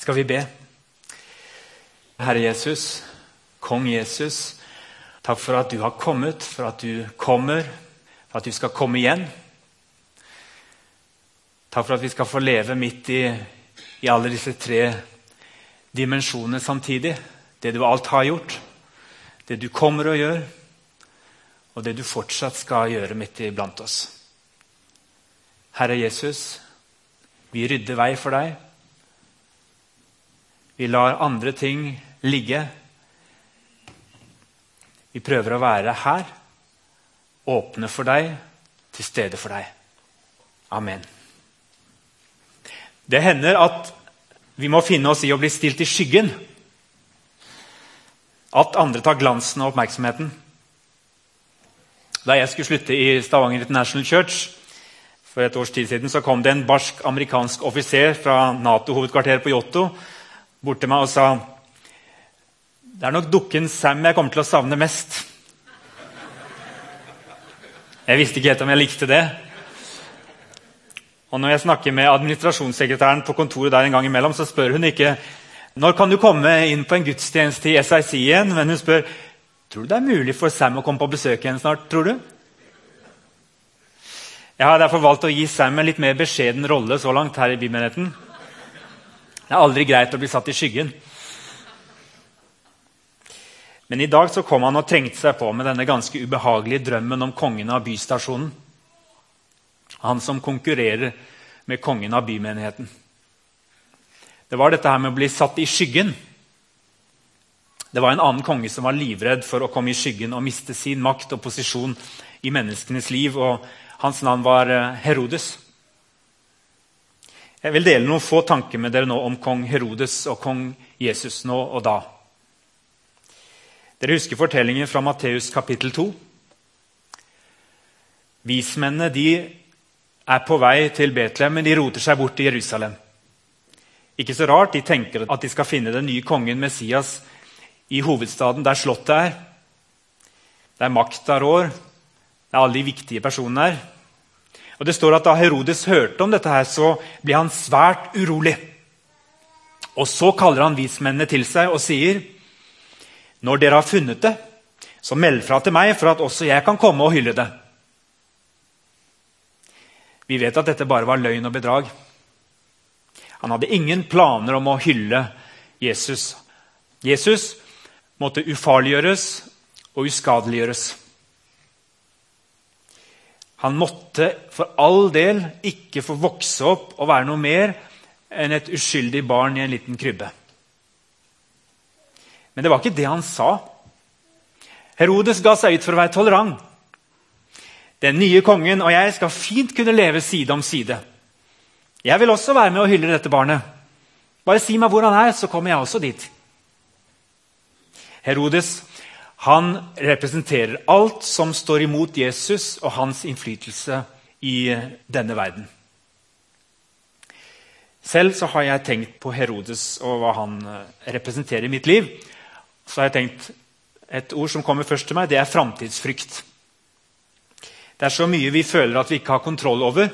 skal vi be. Herre Jesus, Kong Jesus, takk for at du har kommet, for at du kommer, for at du skal komme igjen. Takk for at vi skal få leve midt i, i alle disse tre dimensjonene samtidig. Det du alt har gjort, det du kommer og gjør, og det du fortsatt skal gjøre midt iblant oss. Herre Jesus, vi rydder vei for deg. Vi lar andre ting ligge. Vi prøver å være her, åpne for deg, til stede for deg. Amen. Det hender at vi må finne oss i å bli stilt i skyggen. At andre tar glansen og oppmerksomheten. Da jeg skulle slutte i Stavanger International Church, for et års tid siden, så kom det en barsk amerikansk offiser fra Nato-hovedkvarteret på Jotto bort til meg og sa det er nok dukken Sam jeg kommer til å savne mest. Jeg visste ikke helt om jeg likte det. Og når jeg snakker med administrasjonssekretæren på kontoret der en gang imellom, så spør hun ikke når kan du komme inn på en gudstjeneste i SIC igjen, men hun spør tror du det er mulig for Sam å komme på besøk igjen snart. tror du? Jeg har derfor valgt å gi Sam en litt mer beskjeden rolle så langt her i bymenigheten. Det er aldri greit å bli satt i skyggen. Men i dag så kom han og trengte seg på med denne ganske ubehagelige drømmen om kongen av bystasjonen. Han som konkurrerer med kongen av bymenigheten. Det var dette her med å bli satt i skyggen. Det var en annen konge som var livredd for å komme i skyggen og miste sin makt og posisjon i menneskenes liv. og Hans navn var eh, Herodes. Jeg vil dele noen få tanker med dere nå om kong Herodes og kong Jesus nå og da. Dere husker fortellingen fra Matteus kapittel 2. Vismennene de er på vei til Betlehem, men de roter seg bort til Jerusalem. Ikke så rart, De tenker at de skal finne den nye kongen Messias i hovedstaden, der slottet er. Der makta rår. Det er alle de viktige personene her. Og det står at Da Herodes hørte om dette, her, så ble han svært urolig. Og Så kaller han vismennene til seg og sier, 'Når dere har funnet det, så meld fra til meg, for at også jeg kan komme og hylle det.' Vi vet at dette bare var løgn og bedrag. Han hadde ingen planer om å hylle Jesus. Jesus måtte ufarliggjøres og uskadeliggjøres. Han måtte for all del ikke få vokse opp og være noe mer enn et uskyldig barn i en liten krybbe. Men det var ikke det han sa. Herodes ga seg ut for å være tolerant. Den nye kongen og jeg skal fint kunne leve side om side. Jeg vil også være med og hylle dette barnet. Bare si meg hvor han er, så kommer jeg også dit. Herodes han representerer alt som står imot Jesus og hans innflytelse i denne verden. Selv så har jeg tenkt på Herodes og hva han eh, representerer i mitt liv. Så har jeg tenkt Et ord som kommer først til meg, det er framtidsfrykt. Det er så mye vi føler at vi ikke har kontroll over.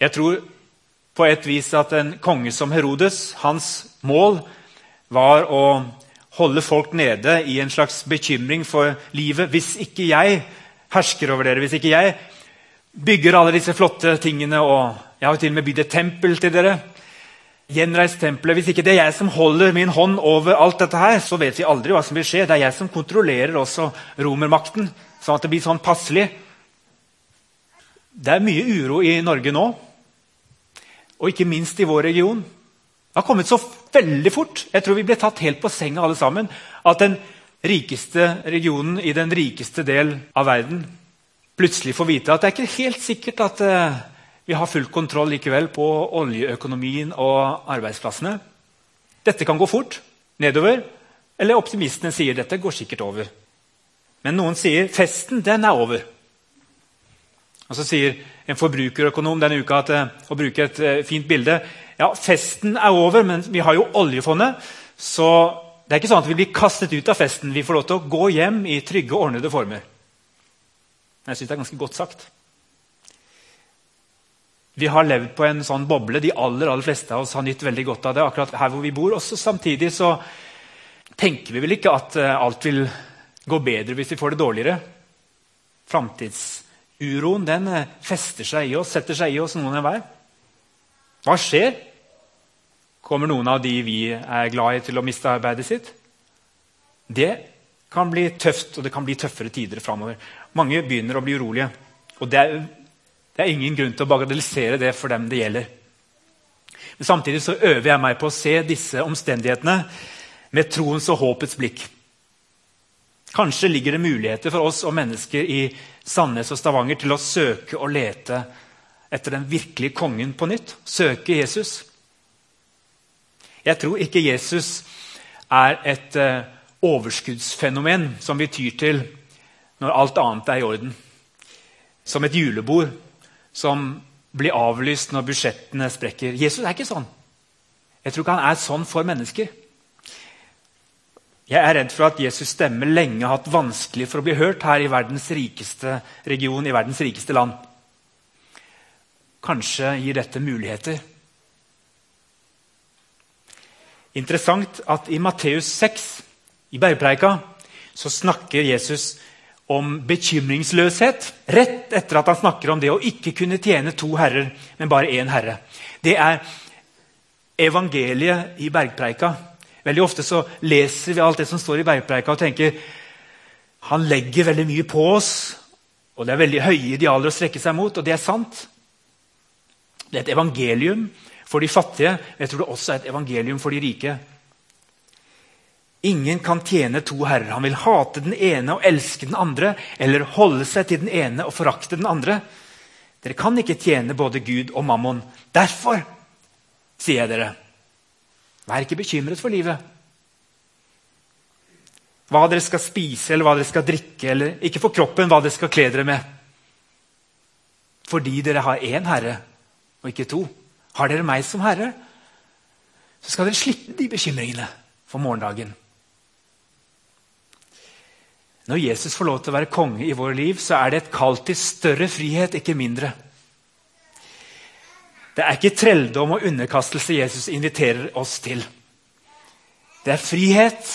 Jeg tror på et vis at en konge som Herodes, hans mål var å holde folk nede i en slags bekymring for livet. Hvis ikke jeg hersker over dere, hvis ikke jeg bygger alle disse flotte tingene og Jeg har jo til og med bygd et tempel til dere. Gjenreist tempelet. Hvis ikke det er jeg som holder min hånd over alt dette her, så vet vi aldri hva som vil skje. Det er jeg som kontrollerer også romermakten, sånn at det blir sånn passelig. Det er mye uro i Norge nå, og ikke minst i vår region. Det har kommet så veldig fort. Jeg tror vi ble tatt helt på senga alle sammen. At den rikeste regionen i den rikeste del av verden plutselig får vite at det er ikke helt sikkert at uh, vi har full kontroll likevel på oljeøkonomien og arbeidsplassene. Dette kan gå fort nedover. Eller optimistene sier dette går sikkert over. Men noen sier festen den er over. Og så sier en forbrukerøkonom denne uka at, uh, å bruke et uh, fint bilde ja, festen er over, men vi har jo oljefondet. Så det er ikke sånn at vi blir kastet ut av festen. Vi får lov til å gå hjem i trygge ordnede former. Jeg syns det er ganske godt sagt. Vi har levd på en sånn boble. De aller, aller fleste av oss har nytt veldig godt av det. akkurat her hvor vi bor. Også samtidig så tenker vi vel ikke at eh, alt vil gå bedre hvis vi får det dårligere. Framtidsuroen den eh, fester seg i oss, setter seg i oss noen enhver. Hva skjer? Kommer noen av de vi er glad i, til å miste arbeidet sitt? Det kan bli tøft, og det kan bli tøffere tider framover. Mange begynner å bli urolige. Og det er det er ingen grunn til å bagatellisere det for dem det gjelder. Men Samtidig så øver jeg meg på å se disse omstendighetene med troens og håpets blikk. Kanskje ligger det muligheter for oss og mennesker i Sandnes og Stavanger til å søke og lete etter den virkelige kongen på nytt. Søke Jesus. Jeg tror ikke Jesus er et uh, overskuddsfenomen som vi tyr til når alt annet er i orden. Som et julebord som blir avlyst når budsjettene sprekker. Jesus er ikke sånn. Jeg tror ikke han er sånn for mennesker. Jeg er redd for at Jesus' stemme lenge har hatt vanskelig for å bli hørt her i verdens rikeste region, i verdens rikeste land. Kanskje gir dette muligheter. Interessant at i Matteus 6, i bergpreika, så snakker Jesus om bekymringsløshet rett etter at han snakker om det å ikke kunne tjene to herrer, men bare én herre. Det er evangeliet i bergpreika. Veldig ofte så leser vi alt det som står i bergpreika og tenker han legger veldig mye på oss, og det er veldig høye idealer å strekke seg mot, og det er sant. Det er et evangelium for de fattige, men jeg tror det også er et evangelium for de rike. Ingen kan tjene to herrer. Han vil hate den ene og elske den andre, eller holde seg til den ene og forakte den andre. Dere kan ikke tjene både Gud og mammon. Derfor sier jeg dere, vær ikke bekymret for livet. Hva dere skal spise eller hva dere skal drikke, eller ikke for kroppen hva dere skal kle dere med. Fordi dere har én herre og ikke to. Har dere meg som herre, så skal dere slippe de bekymringene for morgendagen. Når Jesus får lov til å være konge i vår liv, så er det et kall til større frihet, ikke mindre. Det er ikke trelldom og underkastelse Jesus inviterer oss til. Det er frihet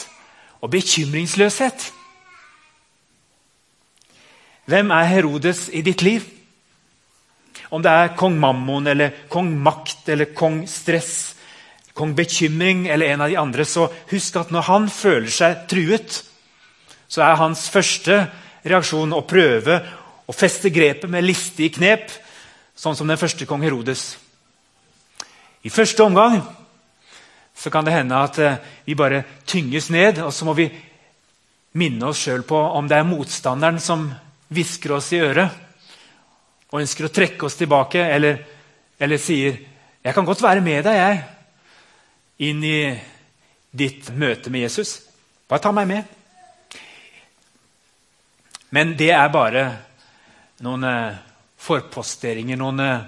og bekymringsløshet. Hvem er Herodes i ditt liv? Om det er kong Mammon eller kong Makt eller kong Stress, kong Bekymring eller en av de andre, så husk at når han føler seg truet, så er hans første reaksjon å prøve å feste grepet med listige knep, sånn som den første kong Herodes. I første omgang så kan det hende at eh, vi bare tynges ned, og så må vi minne oss sjøl på om det er motstanderen som hvisker oss i øret og ønsker å trekke oss tilbake, eller, eller sier 'Jeg kan godt være med deg, jeg, inn i ditt møte med Jesus. Bare ta meg med.' Men det er bare noen eh, forposteringer, noen, eh,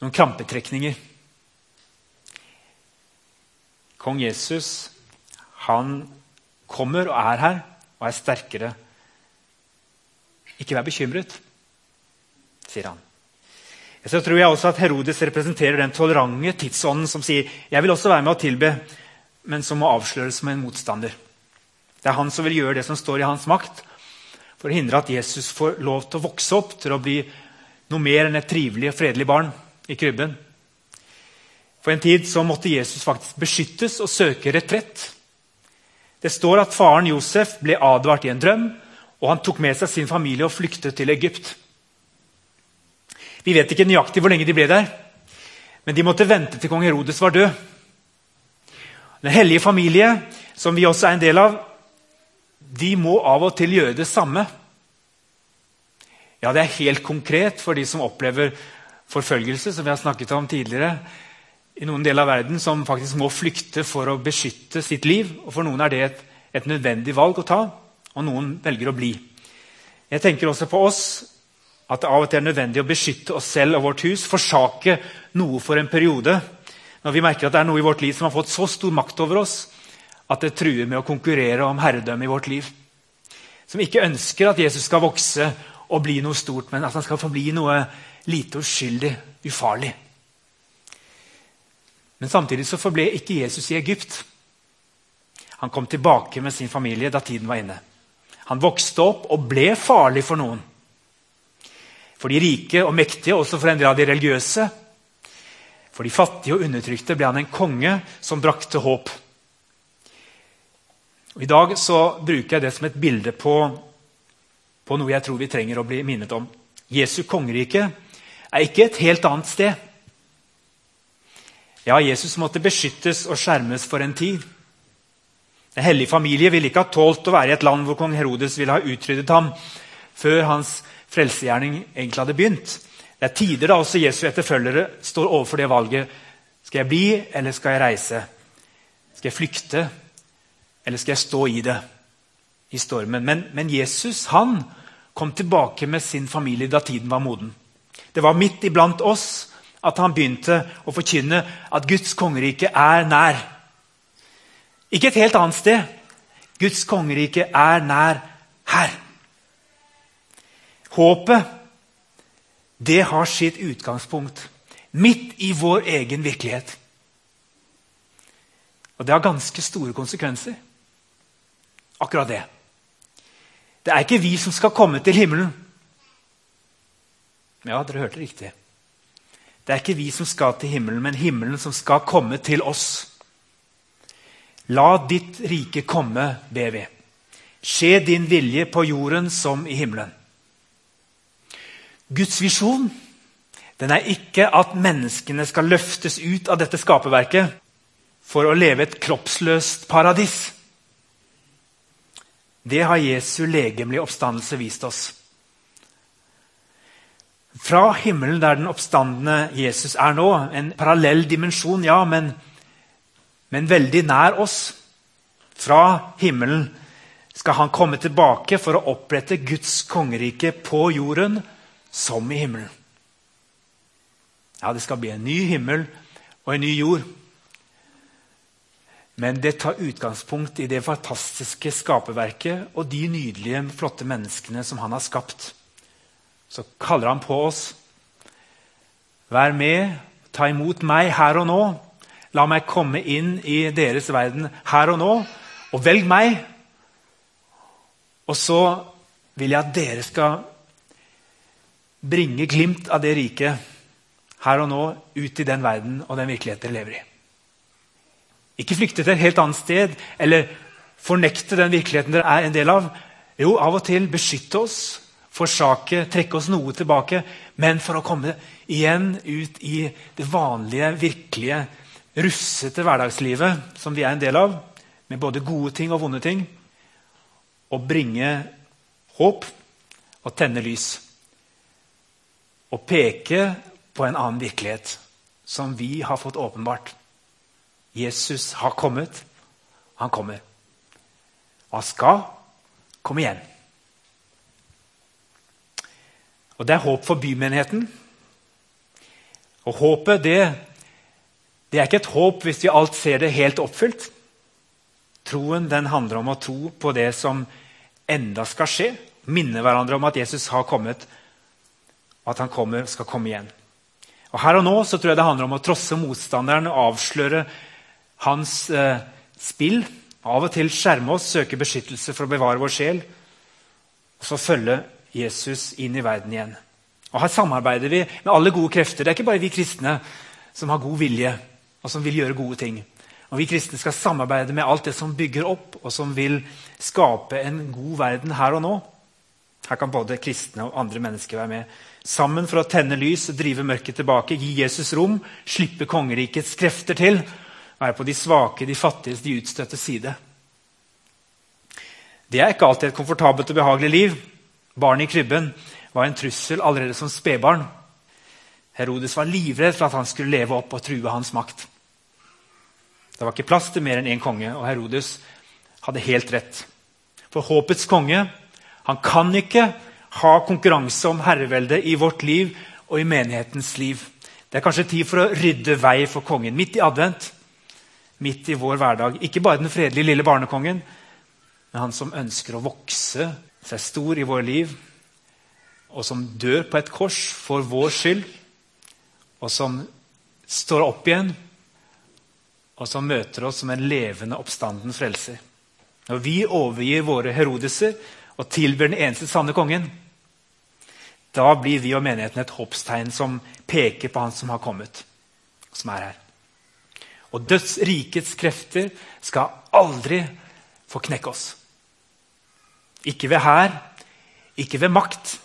noen krampetrekninger. Kong Jesus, han kommer og er her og er sterkere. Ikke vær bekymret, sier han. Så tror jeg også at Herodes representerer den tolerante tidsånden som sier jeg vil også være med å tilbe, men som må avsløres som en motstander. Det er han som vil gjøre det som står i hans makt, for å hindre at Jesus får lov til å vokse opp til å bli noe mer enn et trivelig og fredelig barn i krybben. For en tid så måtte Jesus faktisk beskyttes og søke retrett. Det står at faren Josef ble advart i en drøm, og han tok med seg sin familie og flyktet til Egypt. Vi vet ikke nøyaktig hvor lenge de ble der, men de måtte vente til kong Herodes var død. Den hellige familie, som vi også er en del av, de må av og til gjøre det samme. Ja, det er helt konkret for de som opplever forfølgelse, som vi har snakket om tidligere, i noen deler av verden, som faktisk må flykte for å beskytte sitt liv. Og For noen er det et, et nødvendig valg å ta, og noen velger å bli. Jeg tenker også på oss at det av og til er nødvendig å beskytte oss selv og vårt hus, forsake noe for en periode. Når vi merker at det er noe i vårt liv som har fått så stor makt over oss at det truer med å konkurrere om herredømme i vårt liv. Som ikke ønsker at Jesus skal vokse og bli noe stort, men at han skal forbli noe lite uskyldig, ufarlig. Men samtidig så forble ikke Jesus i Egypt. Han kom tilbake med sin familie da tiden var inne. Han vokste opp og ble farlig for noen. For de rike og mektige, også for en del av de religiøse. For de fattige og undertrykte ble han en konge som brakte håp. Og I dag så bruker jeg det som et bilde på, på noe jeg tror vi trenger å bli minnet om. Jesu kongerike er ikke et helt annet sted. Ja, Jesus måtte beskyttes og skjermes for en tid. Den hellige familie ville ikke ha tålt å være i et land hvor kong Herodes ville ha utryddet ham før hans frelsegjerning egentlig hadde begynt. Det er tider da også Jesu etterfølgere står overfor det valget. Skal jeg bli, eller skal jeg reise? Skal jeg flykte, eller skal jeg stå i det? I stormen. Men, men Jesus han kom tilbake med sin familie da tiden var moden. Det var midt iblant oss at han begynte å forkynne at Guds kongerike er nær. Ikke et helt annet sted. Guds kongerike er nær her. Håpet det har sitt utgangspunkt midt i vår egen virkelighet. Og det har ganske store konsekvenser. Akkurat det. Det er ikke vi som skal komme til himmelen. Ja, dere hørte riktig. Det er ikke vi som skal til himmelen, men himmelen som skal komme til oss. La ditt rike komme, ber vi. Skje din vilje på jorden som i himmelen. Guds visjon den er ikke at menneskene skal løftes ut av dette skaperverket for å leve et kroppsløst paradis. Det har Jesu legemlige oppstandelse vist oss. Fra himmelen, der den oppstandende Jesus er nå, en parallell dimensjon, ja, men, men veldig nær oss. Fra himmelen skal han komme tilbake for å opprette Guds kongerike på jorden som i himmelen. Ja, det skal bli en ny himmel og en ny jord. Men det tar utgangspunkt i det fantastiske skaperverket og de nydelige, flotte menneskene som han har skapt. Så kaller han på oss. Vær med, ta imot meg her og nå. La meg komme inn i deres verden her og nå, og velg meg. Og så vil jeg at dere skal bringe glimt av det riket her og nå ut i den verden og den virkeligheten dere lever i. Ikke flykte til et helt annet sted eller fornekte den virkeligheten dere er en del av. Jo, av og til beskytte oss, forsake, trekke oss noe tilbake, men for å komme igjen ut i det vanlige, virkelige, russete hverdagslivet som vi er en del av, med både gode ting og vonde ting, og bringe håp og tenne lys å peke på en annen virkelighet som vi har fått åpenbart. Jesus har kommet. Han kommer. Og han skal komme igjen. Og Det er håp for bymenigheten. Og håpet, det, det er ikke et håp hvis vi alt ser det helt oppfylt. Troen den handler om å tro på det som enda skal skje. Minne hverandre om at Jesus har kommet og at han kommer, skal komme igjen. Og Her og nå så tror jeg det handler om å trosse motstanderen og avsløre hans eh, spill. Av og til skjerme oss, søke beskyttelse for å bevare vår sjel. Og så følge Jesus inn i verden igjen. Og Her samarbeider vi med alle gode krefter. Det er ikke bare vi kristne som har god vilje og som vil gjøre gode ting. Og Vi kristne skal samarbeide med alt det som bygger opp og som vil skape en god verden her og nå. Her kan både kristne og andre mennesker være med. Sammen for å tenne lys og drive mørket tilbake, gi Jesus rom, slippe kongerikets krefter til. Være på de svake, de fattiges, de utstøtte side. Det er ikke alltid et komfortabelt og behagelig liv. Barnet i krybben var en trussel allerede som spedbarn. Herodes var livredd for at han skulle leve opp og true hans makt. Det var ikke plass til mer enn én konge, og Herodes hadde helt rett. For håpets konge han kan ikke ha konkurranse om herreveldet i vårt liv og i menighetens liv. Det er kanskje tid for å rydde vei for kongen midt i advent. Midt i vår hverdag. Ikke bare den fredelige lille barnekongen, men han som ønsker å vokse seg stor i vår liv. og som dør på et kors for vår skyld, og som står opp igjen, og som møter oss som en levende oppstanden frelser. Når vi overgir våre Herodeser og tilber den eneste sanne kongen, da blir vi og menigheten et hoppstegn som peker på Han som har kommet, som er her. Og dødsrikets krefter skal aldri få knekke oss. Ikke ved hær, ikke ved makt,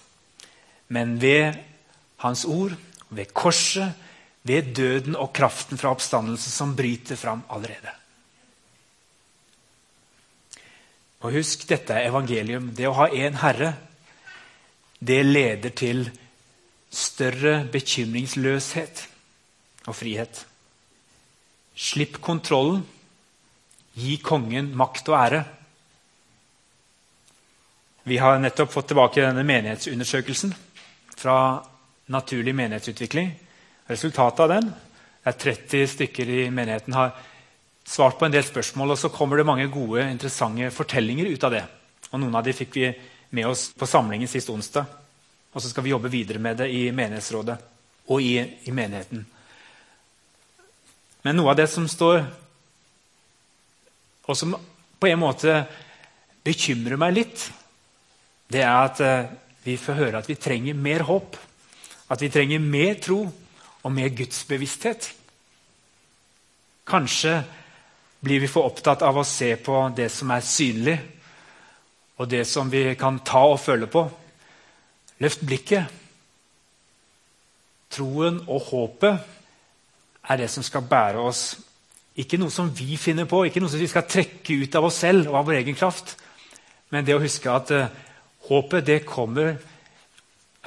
men ved Hans ord, ved korset, ved døden og kraften fra oppstandelse som bryter fram allerede. Og husk, dette er evangelium. Det å ha én Herre, det leder til større bekymringsløshet og frihet. Slipp kontrollen. Gi kongen makt og ære. Vi har nettopp fått tilbake denne menighetsundersøkelsen fra Naturlig menighetsutvikling. Resultatet av den er 30 stykker i menigheten har svart på en del spørsmål, og så kommer det mange gode, interessante fortellinger ut av det. Og Noen av de fikk vi med oss på samlingen sist onsdag. Og så skal vi jobbe videre med det i menighetsrådet og i, i menigheten. Men noe av det som står, og som på en måte bekymrer meg litt, det er at eh, vi får høre at vi trenger mer håp. At vi trenger mer tro og mer gudsbevissthet. Kanskje blir vi for opptatt av å se på det som er synlig, og det som vi kan ta og føle på. Løft blikket. Troen og håpet er det som skal bære oss. Ikke noe som vi finner på, ikke noe som vi skal trekke ut av oss selv og av vår egen kraft. Men det å huske at uh, håpet det kommer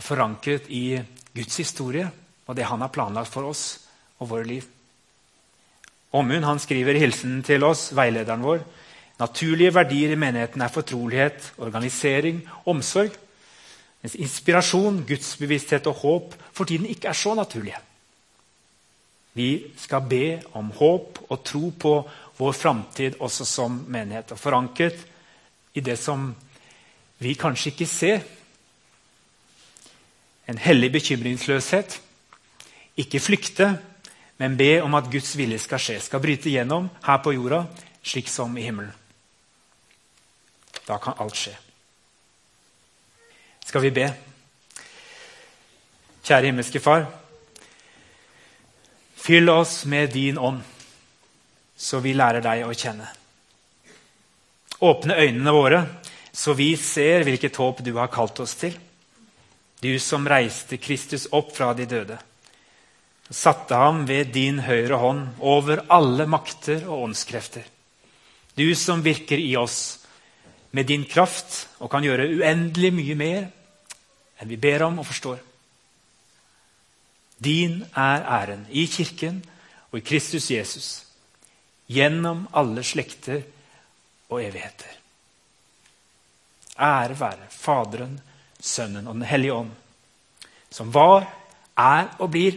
forankret i Guds historie og det han har planlagt for oss og våre liv. Han skriver i hilsenen til oss, veilederen vår, naturlige verdier i menigheten er fortrolighet, organisering, omsorg. Mens inspirasjon, gudsbevissthet og håp for tiden ikke er så naturlige. Vi skal be om håp og tro på vår framtid også som menighet. Og forankret i det som vi kanskje ikke ser. En hellig bekymringsløshet. Ikke flykte, men be om at Guds vilje skal skje. Skal bryte gjennom her på jorda, slik som i himmelen. Da kan alt skje. Skal vi be? Kjære himmelske Far. Fyll oss med din ånd, så vi lærer deg å kjenne. Åpne øynene våre, så vi ser hvilket håp du har kalt oss til. Du som reiste Kristus opp fra de døde. Og Satte ham ved din høyre hånd over alle makter og åndskrefter. Du som virker i oss med din kraft og kan gjøre uendelig mye mer enn vi ber om og forstår. Din er æren i Kirken og i Kristus Jesus gjennom alle slekter og evigheter. Ære være Faderen, Sønnen og Den hellige ånd, som var, er og blir